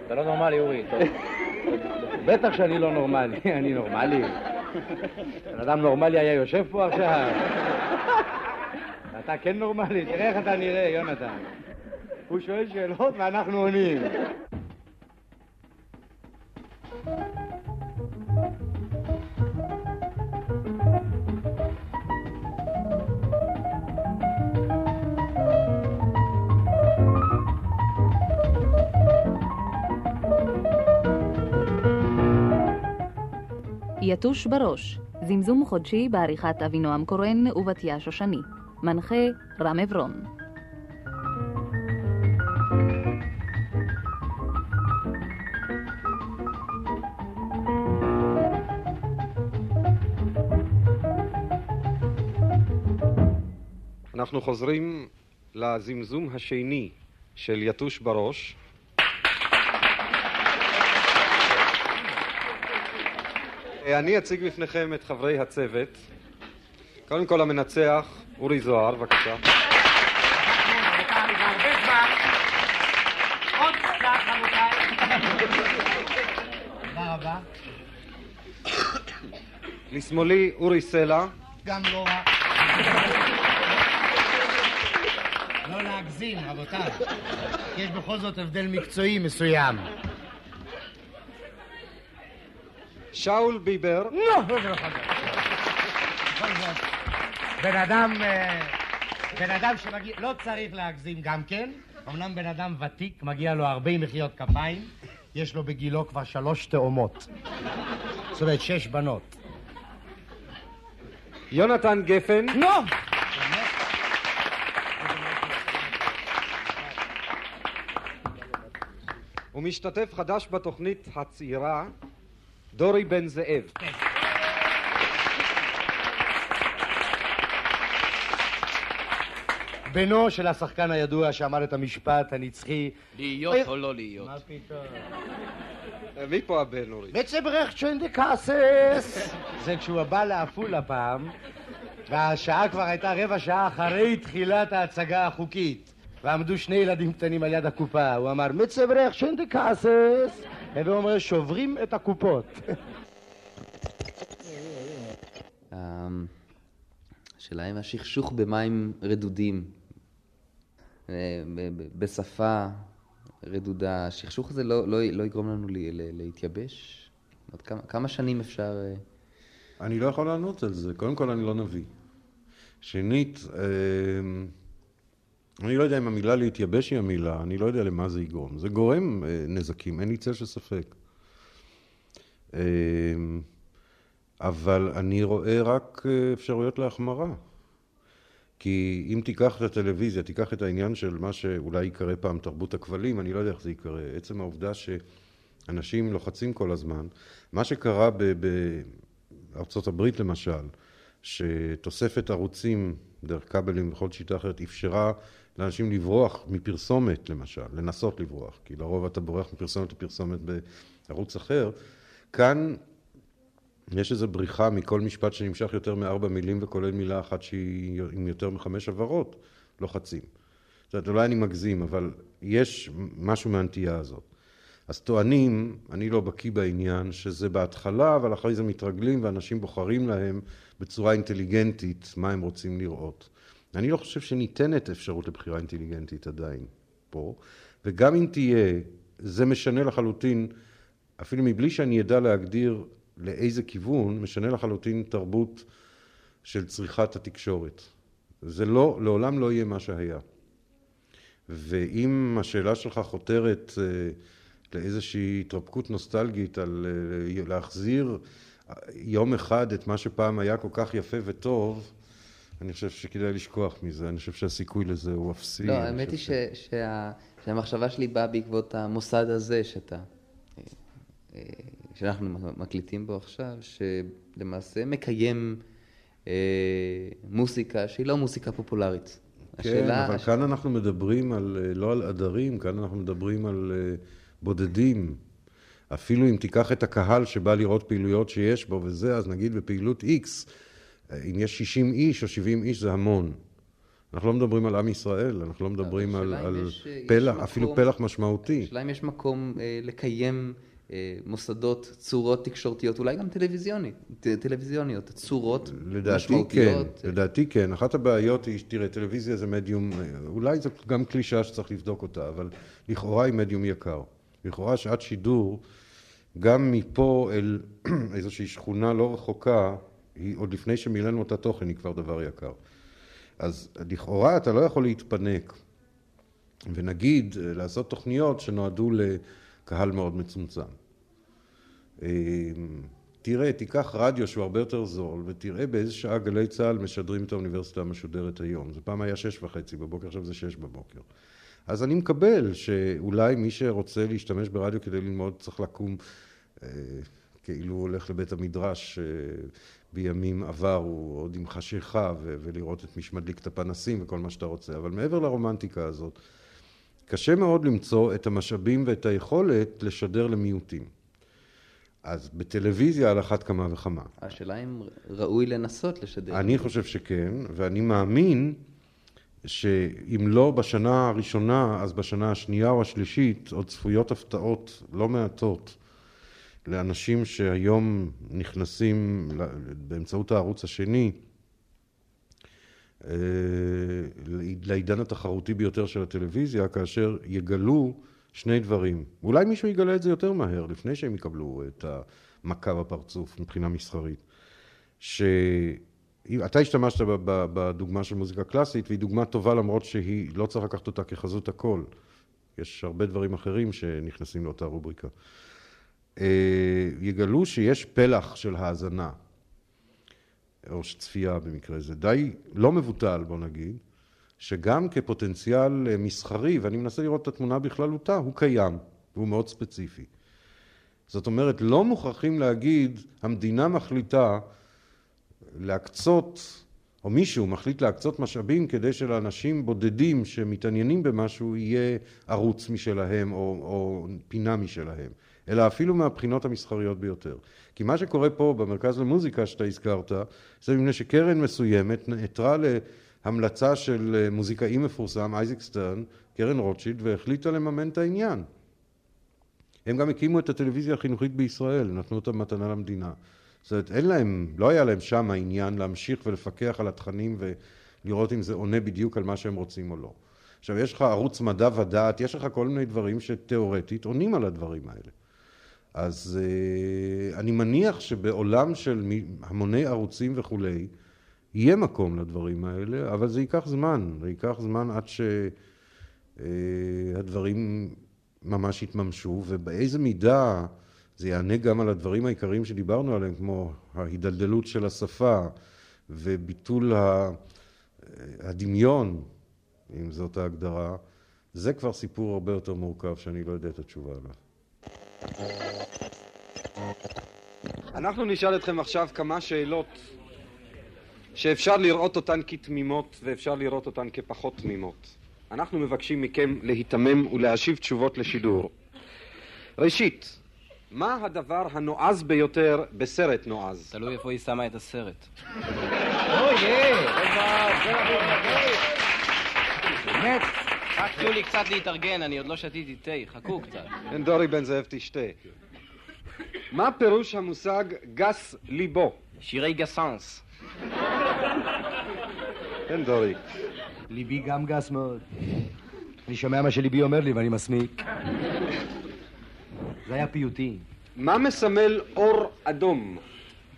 G: אתה לא נורמלי, אורי. בטח שאני לא נורמלי, [laughs] אני נורמלי. בן אדם נורמלי היה יושב פה עכשיו? אתה כן נורמלי? תראה איך אתה נראה, יונתן. הוא שואל שאלות ואנחנו עונים.
M: יתוש בראש, זמזום חודשי בעריכת אבינועם קורן ובתיה שושני. מנחה רם עברון.
N: אנחנו חוזרים לזמזום השני של יתוש בראש.
F: אני אציג בפניכם את חברי הצוות. קודם כל המנצח, אורי זוהר, בבקשה. לשמאלי, אורי סלע.
G: גם לא רע. להגזים, רבותיי. יש בכל זאת הבדל מקצועי מסוים.
F: שאול ביבר.
G: לא, בכל זאת. בן אדם, אה, בן אדם שמגיע, לא צריך להגזים גם כן. אמנם בן אדם ותיק, מגיע לו הרבה מחיאות כפיים. יש לו בגילו כבר שלוש תאומות. זאת אומרת, שש בנות.
F: יונתן גפן.
G: לא!
F: ומשתתף חדש בתוכנית הצעירה, דורי בן זאב.
G: בנו של השחקן הידוע שאמר את המשפט הנצחי
O: להיות או לא להיות.
G: מה פתאום?
F: מי פה הבן, אורי?
G: מצברך צ'נדקאסס! זה כשהוא בא לעפולה פעם, והשעה כבר הייתה רבע שעה אחרי תחילת ההצגה החוקית. ועמדו שני ילדים קטנים על יד הקופה. הוא אמר, מצברך צ'נדקאסס! והוא אומר, שוברים את הקופות.
B: אמ, השאלה אם השכשוך במים רדודים, אה, בשפה רדודה, השכשוך הזה לא, לא, לא יגרום לנו להתייבש? עוד כמה, כמה שנים אפשר... אה,
D: אני לא יכול לענות על זה. קודם כל, אני לא נביא. שנית, אמ, אני לא יודע אם המילה להתייבש היא המילה, אני לא יודע למה זה יגרום. זה גורם אה, נזקים, אין לי צל של ספק. אמ, אבל אני רואה רק אה, אפשרויות להחמרה. כי אם תיקח את הטלוויזיה, תיקח את העניין של מה שאולי ייקרא פעם תרבות הכבלים, אני לא יודע איך זה ייקרא. עצם העובדה שאנשים לוחצים כל הזמן. מה שקרה בארצות הברית למשל, שתוספת ערוצים דרך כבלים וכל שיטה אחרת אפשרה לאנשים לברוח מפרסומת למשל, לנסות לברוח, כי לרוב אתה בורח מפרסומת לפרסומת בערוץ אחר. כאן יש איזו בריחה מכל משפט שנמשך יותר מארבע מילים וכולל מילה אחת שהיא עם יותר מחמש הבהרות, לוחצים. זאת אומרת, אולי אני מגזים, אבל יש משהו מהנטייה הזאת. אז טוענים, אני לא בקיא בעניין, שזה בהתחלה, אבל אחרי זה מתרגלים ואנשים בוחרים להם בצורה אינטליגנטית מה הם רוצים לראות. אני לא חושב שניתנת אפשרות לבחירה אינטליגנטית עדיין פה, וגם אם תהיה, זה משנה לחלוטין, אפילו מבלי שאני אדע להגדיר לאיזה כיוון, משנה לחלוטין תרבות של צריכת התקשורת. זה לא, לעולם לא יהיה מה שהיה. ואם השאלה שלך חותרת אה, לאיזושהי התרפקות נוסטלגית על אה, להחזיר יום אחד את מה שפעם היה כל כך יפה וטוב, אני חושב שכדאי לשכוח מזה, אני חושב שהסיכוי לזה הוא אפסי.
B: לא, האמת היא
D: חושב
B: ש- שה- שהמחשבה שלי באה בעקבות המוסד הזה שאתה, אה, אה, שאנחנו מקליטים בו עכשיו, שלמעשה מקיים אה, מוסיקה שהיא לא מוסיקה פופולרית.
D: כן, אבל כאן אנחנו מדברים על, אה, לא על עדרים, כאן אנחנו מדברים על בודדים. אפילו אם תיקח את הקהל שבא לראות פעילויות שיש בו וזה, אז נגיד בפעילות X, אה, אם יש 60 איש או 70 איש זה המון. אנחנו לא מדברים על עם ישראל, אנחנו לא מדברים על, על
B: יש, אה, יש
D: פלח,
B: מקום-
D: אפילו פלח משמעותי.
B: השאלה אם יש מקום אה, לקיים אה, מוסדות, צורות תקשורתיות, אולי גם טלוויזיונית, ט- טלוויזיוניות, צורות
D: לדעתי כן,
B: משמעותיות.
D: לדעתי כן. אחת הבעיות היא, תראה, טלוויזיה זה מדיום, אולי זו גם קלישאה שצריך לבדוק אותה, אבל לכאורה היא מדיום יקר. לכאורה שעת שידור, גם מפה אל [clears throat] איזושהי שכונה לא רחוקה, היא עוד לפני שמילאנו את התוכן, היא כבר דבר יקר. אז לכאורה אתה לא יכול להתפנק, ונגיד אה, לעשות תוכניות שנועדו לקהל מאוד מצומצם. אה, תראה, תיקח רדיו שהוא הרבה יותר זול, ותראה באיזה שעה גלי צה"ל משדרים את האוניברסיטה המשודרת היום. זה פעם היה שש וחצי בבוקר, עכשיו זה שש בבוקר. אז אני מקבל שאולי מי שרוצה להשתמש ברדיו כדי ללמוד צריך לקום אה, כאילו הולך לבית המדרש אה, בימים עברו, עוד עם חשיכה, ו- ולראות את מי שמדליק את הפנסים וכל מה שאתה רוצה. אבל מעבר לרומנטיקה הזאת, קשה מאוד למצוא את המשאבים ואת היכולת לשדר למיעוטים. אז בטלוויזיה על אחת כמה וכמה.
B: השאלה אם ראוי לנסות לשדר.
D: אני חושב שכן, ואני מאמין שאם לא בשנה הראשונה, אז בשנה השנייה או השלישית עוד צפויות הפתעות לא מעטות לאנשים שהיום נכנסים באמצעות הערוץ השני אה, לעידן התחרותי ביותר של הטלוויזיה, כאשר יגלו שני דברים. אולי מישהו יגלה את זה יותר מהר, לפני שהם יקבלו את המכה בפרצוף מבחינה מסחרית. שאתה השתמשת בדוגמה של מוזיקה קלאסית, והיא דוגמה טובה למרות שהיא, לא צריך לקחת אותה כחזות הכל. יש הרבה דברים אחרים שנכנסים לאותה רובריקה. אה, יגלו שיש פלח של האזנה, או צפייה במקרה זה, די לא מבוטל בוא נגיד, שגם כפוטנציאל אה, מסחרי, ואני מנסה לראות את התמונה בכללותה, הוא קיים, והוא מאוד ספציפי. זאת אומרת, לא מוכרחים להגיד, המדינה מחליטה להקצות, או מישהו מחליט להקצות משאבים כדי שלאנשים בודדים שמתעניינים במשהו יהיה ערוץ משלהם או, או פינה משלהם, אלא אפילו מהבחינות המסחריות ביותר. כי מה שקורה פה במרכז למוזיקה שאתה הזכרת, זה מפני שקרן מסוימת נעתרה להמלצה של אה, מוזיקאי מפורסם, אייזק סטרן, קרן רוטשילד, והחליטה לממן את העניין. הם גם הקימו את הטלוויזיה החינוכית בישראל, נתנו אותה מתנה למדינה. זאת אומרת, אין להם, לא היה להם שם העניין להמשיך ולפקח על התכנים ולראות אם זה עונה בדיוק על מה שהם רוצים או לא. עכשיו, יש לך ערוץ מדע ודעת, יש לך כל מיני דברים שתיאורטית עונים על הדברים האלה. אז uh, אני מניח שבעולם של המוני ערוצים וכולי, יהיה מקום לדברים האלה, אבל זה ייקח זמן, זה ייקח זמן עד שהדברים uh, ממש יתממשו, ובאיזה מידה זה יענה גם על הדברים העיקריים שדיברנו עליהם, כמו ההידלדלות של השפה וביטול הדמיון, אם זאת ההגדרה, זה כבר סיפור הרבה יותר מורכב שאני לא יודע את התשובה עליו.
F: אנחנו נשאל אתכם עכשיו כמה שאלות שאפשר לראות אותן כתמימות ואפשר לראות אותן כפחות תמימות. אנחנו מבקשים מכם להיתמם ולהשיב תשובות לשידור. ראשית, מה הדבר הנועז ביותר בסרט נועז?
J: תלוי איפה היא שמה את הסרט.
O: אוי,
J: באמת, רק תנו לי קצת להתארגן, אני עוד לא שתיתי תה, חכו קצת.
F: כן, דורי בן זאב תשתה. מה פירוש המושג גס ליבו?
J: שירי גסאנס.
F: כן, דורי.
G: ליבי גם גס מאוד. אני שומע מה שליבי אומר לי ואני מסמיק. זה היה פיוטי.
F: מה מסמל אור אדום?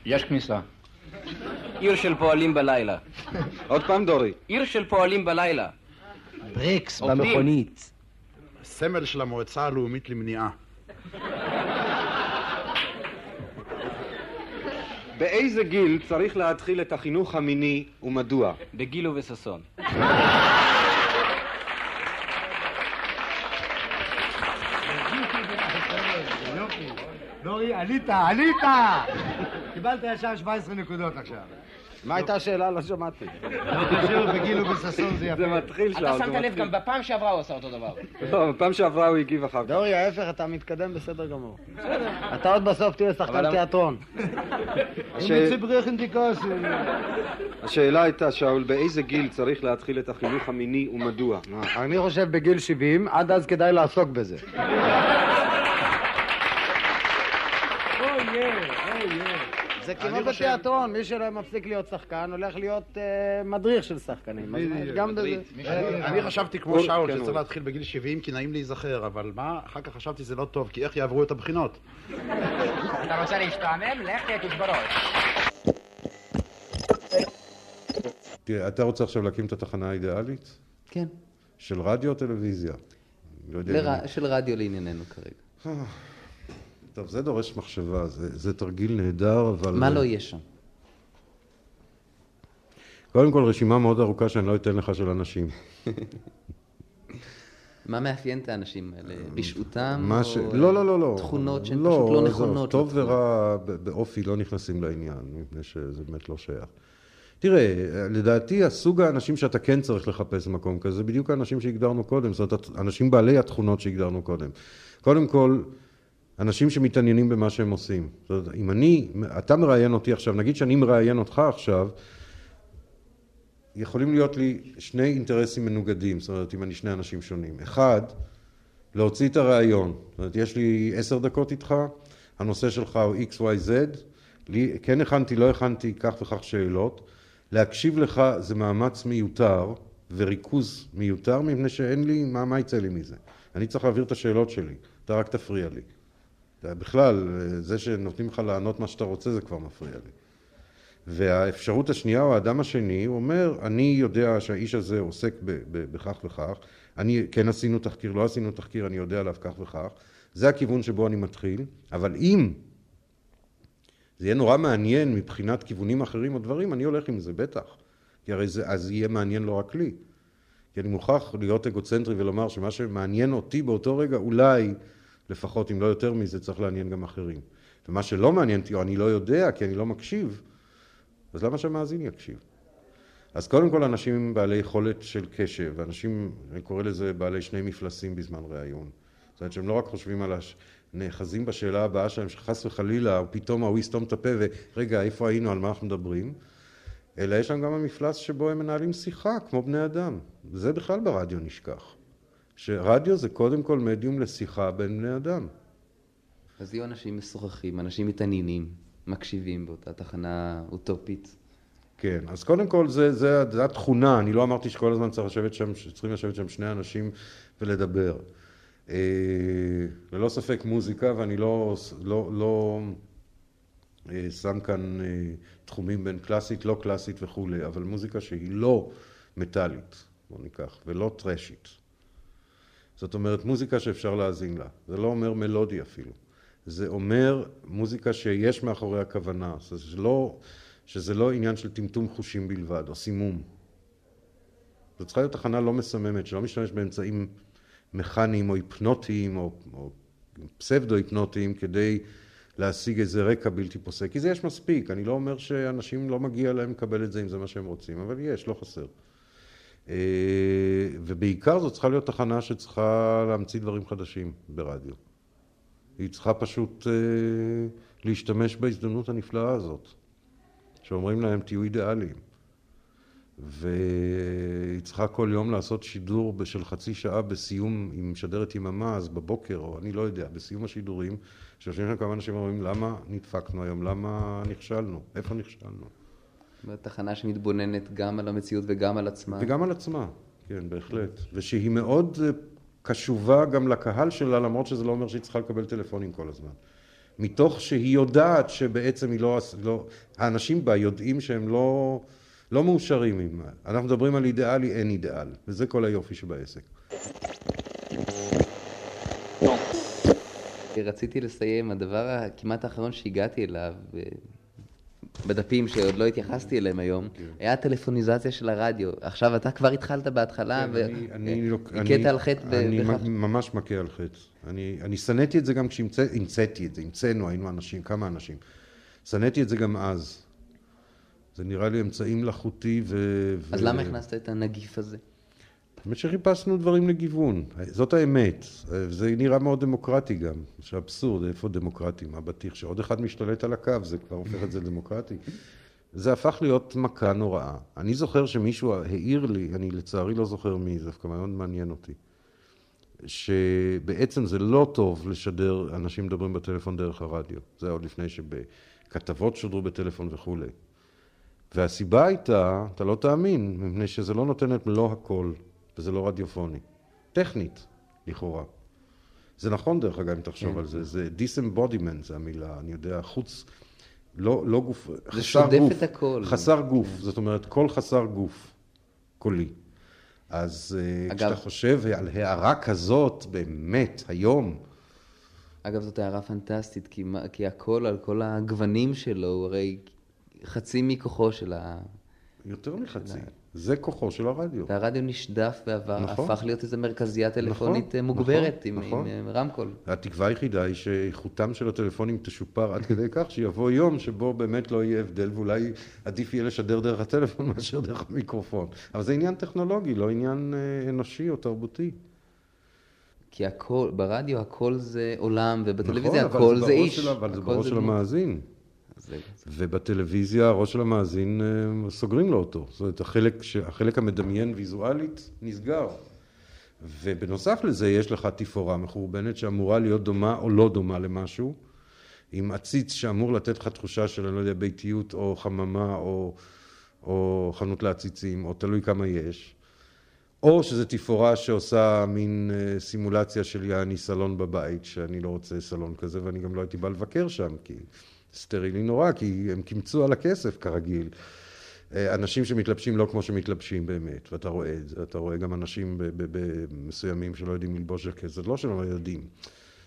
O: יש כניסה.
J: עיר של פועלים בלילה.
F: עוד פעם, דורי.
J: עיר של פועלים בלילה.
G: ברקס במכונית.
O: סמל של המועצה הלאומית למניעה.
F: באיזה גיל צריך להתחיל את החינוך המיני ומדוע?
J: בגיל ובששון.
G: דורי, עלית, עלית! קיבלת ישר 17 נקודות עכשיו.
F: מה הייתה השאלה? לא שמעתי.
G: בגיל ובששון זה יפה.
F: זה מתחיל שם.
J: אתה שמת לב, גם בפעם שעברה הוא עשה אותו דבר.
F: לא, בפעם שעברה הוא הגיב אחר כך.
G: דורי, ההפך, אתה מתקדם בסדר גמור. אתה עוד בסוף תהיה שחקן תיאטרון.
F: השאלה הייתה, שאול, באיזה גיל צריך להתחיל את החינוך המיני ומדוע?
G: אני חושב בגיל 70, עד אז כדאי לעסוק בזה. זה כמו בתיאטרון, מי שלא מפסיק להיות שחקן, הולך להיות אה, מדריך של שחקנים.
O: אני חשבתי כמו שאול, שצריך להתחיל בגיל 70 כי נעים להיזכר, אבל מה, אחר כך חשבתי זה לא טוב, כי איך יעברו את הבחינות?
J: אתה רוצה להשתעמם? לך תהיה בראש.
D: תראה, אתה רוצה עכשיו להקים את התחנה האידיאלית?
B: כן.
D: של רדיו או טלוויזיה? לא
B: של רדיו לענייננו כרגע.
D: טוב, זה דורש מחשבה, זה, זה תרגיל נהדר, אבל...
B: מה לא יהיה שם?
D: קודם כל, רשימה מאוד ארוכה שאני לא אתן לך של אנשים. [laughs]
B: מה מאפיין את האנשים האלה? רשעותם?
D: או ש... לא, לא, לא, לא.
B: תכונות שהן לא, פשוט לא נכונות?
D: טוב ורע באופי לא נכנסים לעניין, מפני שזה באמת לא שייך. תראה, לדעתי הסוג האנשים שאתה כן צריך לחפש במקום כזה, זה בדיוק האנשים שהגדרנו קודם, זאת אומרת, אנשים בעלי התכונות שהגדרנו קודם. קודם כל, אנשים שמתעניינים במה שהם עושים. זאת אומרת, אם אני, אתה מראיין אותי עכשיו, נגיד שאני מראיין אותך עכשיו, יכולים להיות לי שני אינטרסים מנוגדים, זאת אומרת, אם אני שני אנשים שונים. אחד, להוציא את הראיון. זאת אומרת, יש לי עשר דקות איתך, הנושא שלך הוא XYZ, לי, כן הכנתי, לא הכנתי כך וכך שאלות. להקשיב לך זה מאמץ מיותר וריכוז מיותר, מפני שאין לי, מה, מה יצא לי מזה? אני צריך להעביר את השאלות שלי, אתה רק תפריע לי. בכלל, זה שנותנים לך לענות מה שאתה רוצה זה כבר מפריע לי. והאפשרות השנייה או האדם השני, הוא אומר, אני יודע שהאיש הזה עוסק בכך וכך, אני, כן עשינו תחקיר, לא עשינו תחקיר, אני יודע עליו כך וכך, זה הכיוון שבו אני מתחיל, אבל אם זה יהיה נורא מעניין מבחינת כיוונים אחרים או דברים, אני הולך עם זה, בטח. כי הרי זה, אז יהיה מעניין לא רק לי. כי אני מוכרח להיות אגוצנטרי ולומר שמה שמעניין אותי באותו רגע, אולי, לפחות אם לא יותר מזה, צריך לעניין גם אחרים. ומה שלא מעניין אותי, או אני לא יודע, כי אני לא מקשיב, אז למה שהמאזין יקשיב? אז קודם כל אנשים בעלי יכולת של קשב, אנשים, אני קורא לזה בעלי שני מפלסים בזמן ראיון. זאת אומרת שהם לא רק חושבים על, הש... נאחזים בשאלה הבאה שלהם, שחס וחלילה, פתאום ההוא יסתום את הפה ורגע, איפה היינו, על מה אנחנו מדברים? אלא יש להם גם המפלס שבו הם מנהלים שיחה, כמו בני אדם. זה בכלל ברדיו נשכח. שרדיו זה קודם כל מדיום לשיחה בין בני אדם.
B: אז יהיו אנשים משוחחים, אנשים מתעניינים, מקשיבים באותה תחנה אוטופית.
D: כן, אז קודם כל זה, זה, זה התכונה, אני לא אמרתי שכל הזמן צריך לשבת שם, צריכים לשבת שם שני אנשים ולדבר. אה, ללא ספק מוזיקה, ואני לא, לא, לא אה, שם כאן אה, תחומים בין קלאסית, לא קלאסית וכולי, אבל מוזיקה שהיא לא מטאלית, בוא ניקח, ולא טרשית. זאת אומרת, מוזיקה שאפשר להאזין לה. זה לא אומר מלודי אפילו. זה אומר מוזיקה שיש מאחורי הכוונה. שזה לא, שזה לא עניין של טמטום חושים בלבד, או סימום. זו צריכה להיות תחנה לא מסממת, שלא משתמש באמצעים מכניים או היפנוטיים או, או פסבדו-היפנוטיים כדי להשיג איזה רקע בלתי פוסק. כי זה יש מספיק, אני לא אומר שאנשים לא מגיע להם לקבל את זה אם זה מה שהם רוצים, אבל יש, לא חסר. אה, ובעיקר זו צריכה להיות תחנה שצריכה להמציא דברים חדשים ברדיו. היא צריכה פשוט אה, להשתמש בהזדמנות הנפלאה הזאת, שאומרים להם תהיו אידיאליים. והיא צריכה כל יום לעשות שידור של חצי שעה בסיום, היא משדרת יממה, אז בבוקר, או אני לא יודע, בסיום השידורים, שיושבים שם כמה אנשים ואומרים, למה נדפקנו היום? למה נכשלנו? איפה נכשלנו?
B: תחנה שמתבוננת גם על המציאות וגם על עצמה.
D: וגם על עצמה, כן, בהחלט. ושהיא מאוד אה, קשובה גם לקהל שלה, למרות שזה לא אומר שהיא צריכה לקבל טלפונים כל הזמן. מתוך שהיא יודעת שבעצם היא לא... לא האנשים בה יודעים שהם לא... לא מאושרים עם... אנחנו מדברים על אידיאלי, אין אידיאל, וזה כל היופי שבעסק.
B: רציתי לסיים, הדבר הכמעט האחרון שהגעתי אליו, אה, בדפים שעוד לא התייחסתי אליהם היום, כן. היה הטלפוניזציה של הרדיו. עכשיו אתה כבר התחלת בהתחלה, והכית
D: על חטא אני ממש מכה על חטא. אני שנאתי את זה גם כשהמצאתי את זה, המצאנו, היינו אנשים, כמה אנשים. שנאתי את זה גם אז. זה נראה לי אמצעי מלאכותי ו...
B: אז. למה הכנסת את הנגיף הזה?
D: האמת שחיפשנו דברים לגיוון, זאת האמת. זה נראה מאוד דמוקרטי גם, שאבסורד, איפה דמוקרטי, מה בטיח, שעוד אחד משתלט על הקו, זה כבר הופך את זה לדמוקרטי. זה הפך להיות מכה נוראה. אני זוכר שמישהו העיר לי, אני לצערי לא זוכר מי, זה דווקא מאוד מעניין אותי, שבעצם זה לא טוב לשדר אנשים מדברים בטלפון דרך הרדיו. זה עוד לפני שבכתבות שודרו בטלפון וכולי. והסיבה הייתה, אתה לא תאמין, מפני שזה לא נותן את מלוא הקול, וזה לא רדיופוני. טכנית, לכאורה. זה נכון דרך אגב, אם תחשוב כן. על זה, זה disembodiment זה המילה, אני יודע, חוץ, לא, לא גוף,
B: זה שודף גוף, את הקול.
D: חסר גוף, כן. זאת אומרת, קול חסר גוף, קולי. אז אה, אגב, כשאתה חושב על הערה כזאת, באמת, היום,
B: אגב, זאת הערה פנטסטית, כי, כי הקול על כל הגוונים שלו, הוא הרי חצי מכוחו של ה...
D: יותר מחצי. זה כוחו של הרדיו.
B: והרדיו נשדף בעבר, נכון. הפך להיות איזו מרכזייה נכון, טלפונית נכון, מוגברת נכון, עם, נכון. עם רמקול.
D: התקווה היחידה היא שאיכותם של הטלפונים תשופר עד כדי כך שיבוא יום שבו באמת לא יהיה הבדל ואולי עדיף יהיה לשדר דרך הטלפון [laughs] מאשר דרך המיקרופון. אבל זה עניין טכנולוגי, לא עניין אה, אנושי או תרבותי.
B: כי הכל, ברדיו הכל זה עולם, ובטלוויזיה
D: נכון,
B: הכל זה איש.
D: של- אבל זה בראש של. המאזין. ובטלוויזיה הראש של המאזין אה, סוגרים לו אותו. זאת אומרת, החלק, החלק המדמיין ויזואלית נסגר. ובנוסף לזה יש לך תפאורה מחורבנת שאמורה להיות דומה או לא דומה למשהו, עם עציץ שאמור לתת לך תחושה של, אני לא יודע, ביתיות או חממה או, או חנות לעציצים, או תלוי כמה יש. או שזה תפאורה שעושה מין אה, סימולציה של יעני סלון בבית, שאני לא רוצה סלון כזה, ואני גם לא הייתי בא לבקר שם, כי סטרילי נורא, כי הם קימצו על הכסף כרגיל. אה, אנשים שמתלבשים לא כמו שמתלבשים באמת, ואתה רואה את זה, אתה רואה גם אנשים מסוימים שלא יודעים ללבוש ז'קט, זה לא שהם לא יודעים.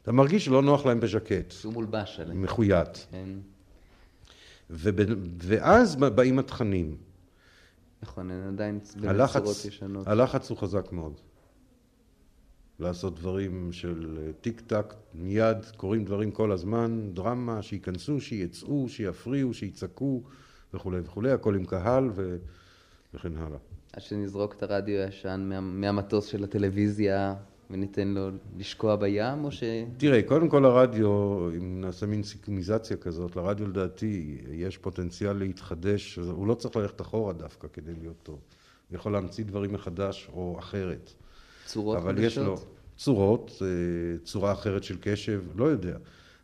D: אתה מרגיש שלא נוח להם בז'קט.
B: שהוא מולבש עליהם.
D: מחויט.
B: כן.
D: ואז באים התכנים.
B: נכון, הם עדיין בצורות ישנות.
D: הלחץ הוא חזק מאוד. לעשות דברים של אה, טיק טק, מיד, קורים דברים כל הזמן, דרמה, שייכנסו, שיצאו, שיפריעו, שיצעקו וכולי וכולי, הכל עם קהל ו... וכן הלאה.
B: עד שנזרוק את הרדיו הישן מה, מהמטוס של הטלוויזיה וניתן לו לשקוע בים, או ש...
D: תראה, קודם כל הרדיו, אם נעשה מין סיכומיזציה כזאת, לרדיו לדעתי יש פוטנציאל להתחדש, הוא לא צריך ללכת אחורה דווקא כדי להיות טוב. הוא יכול להמציא דברים מחדש או אחרת.
B: צורות
D: אבל
B: חדשות?
D: יש לו צורות, אה, צורה אחרת של קשב, לא יודע.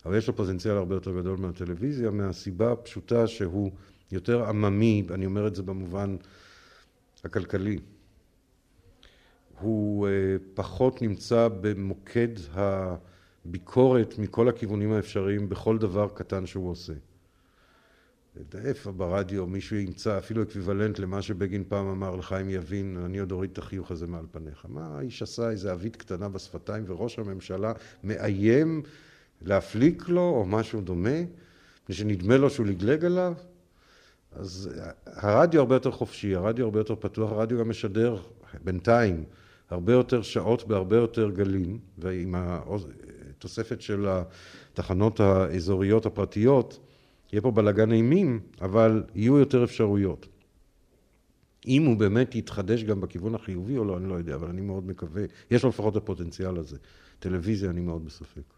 D: אבל יש לו פוטנציאל הרבה יותר גדול מהטלוויזיה, מהסיבה הפשוטה שהוא יותר עממי, אני אומר את זה במובן הכלכלי. הוא אה, פחות נמצא במוקד הביקורת מכל הכיוונים האפשריים בכל דבר קטן שהוא עושה. איפה ברדיו מישהו ימצא אפילו אקוויוולנט למה שבגין פעם אמר לחיים יבין, אני עוד אוריד את החיוך הזה מעל פניך. מה האיש עשה? איזה עווית קטנה בשפתיים וראש הממשלה מאיים להפליק לו או משהו דומה, מפני שנדמה לו שהוא לגלג עליו? אז הרדיו הרבה יותר חופשי, הרדיו הרבה יותר פתוח, הרדיו גם משדר בינתיים הרבה יותר שעות בהרבה יותר גלים, ועם התוספת של התחנות האזוריות הפרטיות, יהיה פה בלאגן אימים, אבל יהיו יותר אפשרויות. אם הוא באמת יתחדש גם בכיוון החיובי או לא, אני לא יודע, אבל אני מאוד מקווה, יש לו לפחות הפוטנציאל הזה. טלוויזיה, אני מאוד בספק.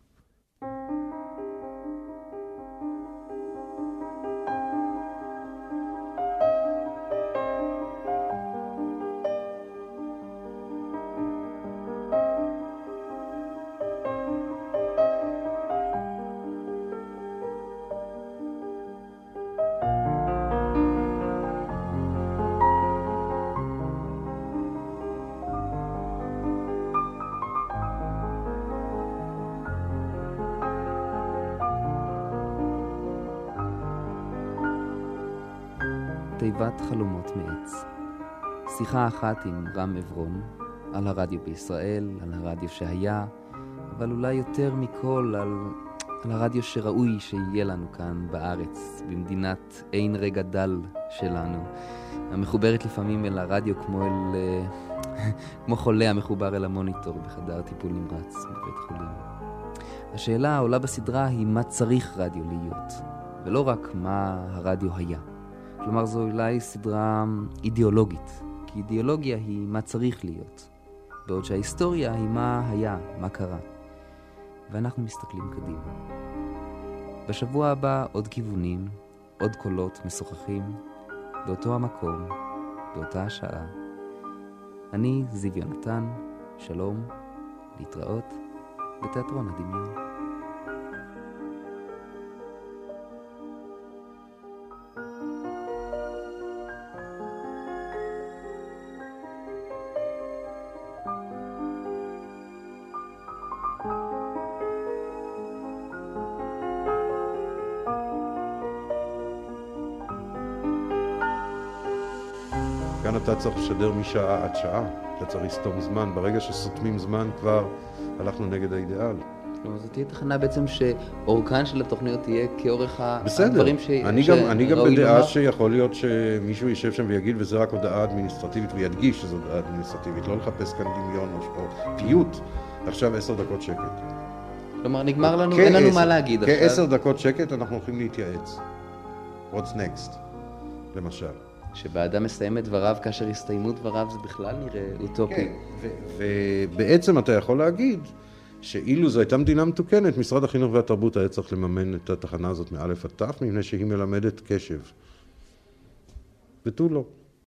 B: תיבת חלומות מעץ. שיחה אחת עם רם עברון, על הרדיו בישראל, על הרדיו שהיה, אבל אולי יותר מכל על, על הרדיו שראוי שיהיה לנו כאן בארץ, במדינת אין רגע דל שלנו, המחוברת לפעמים אל הרדיו כמו אל... אה, [laughs] כמו חולה המחובר אל המוניטור בחדר טיפול נמרץ בבית חולים. השאלה העולה בסדרה היא מה צריך רדיו להיות, ולא רק מה הרדיו היה. כלומר, זו אולי סדרה אידיאולוגית, כי אידיאולוגיה היא מה צריך להיות, בעוד שההיסטוריה היא מה היה, מה קרה. ואנחנו מסתכלים קדימה. בשבוע הבא עוד כיוונים, עוד קולות משוחחים, באותו המקום, באותה השעה. אני זיו יונתן, שלום, להתראות בתיאטרון הדמיון.
D: לשדר משעה עד שעה, אתה צריך לסתום זמן, ברגע שסותמים זמן כבר הלכנו נגד האידיאל.
B: כלומר, זו תהיה תחנה בעצם שאורכן של התוכניות יהיה כאורך
D: בסדר,
B: הדברים ש...
D: אני גם, אני גם בדעה
B: לומר.
D: שיכול להיות שמישהו יישב שם ויגיד וזה רק הודעה אדמיניסטרטיבית וידגיש שזו הודעה אדמיניסטרטיבית, לא לחפש כאן דמיון או, או פיוט, עכשיו עשר דקות שקט.
B: כלומר, נגמר לנו, אין לנו מה להגיד עכשיו.
D: כעשר דקות שקט אנחנו הולכים להתייעץ. What's next, למשל.
B: שבאדם מסיים את דבריו כאשר הסתיימו דבריו זה בכלל נראה אוטופי.
D: כן, ובעצם אתה יכול להגיד שאילו זו הייתה מדינה מתוקנת, משרד החינוך והתרבות היה צריך לממן את התחנה הזאת מאלף עד תף, מפני שהיא מלמדת קשב. ותו לא.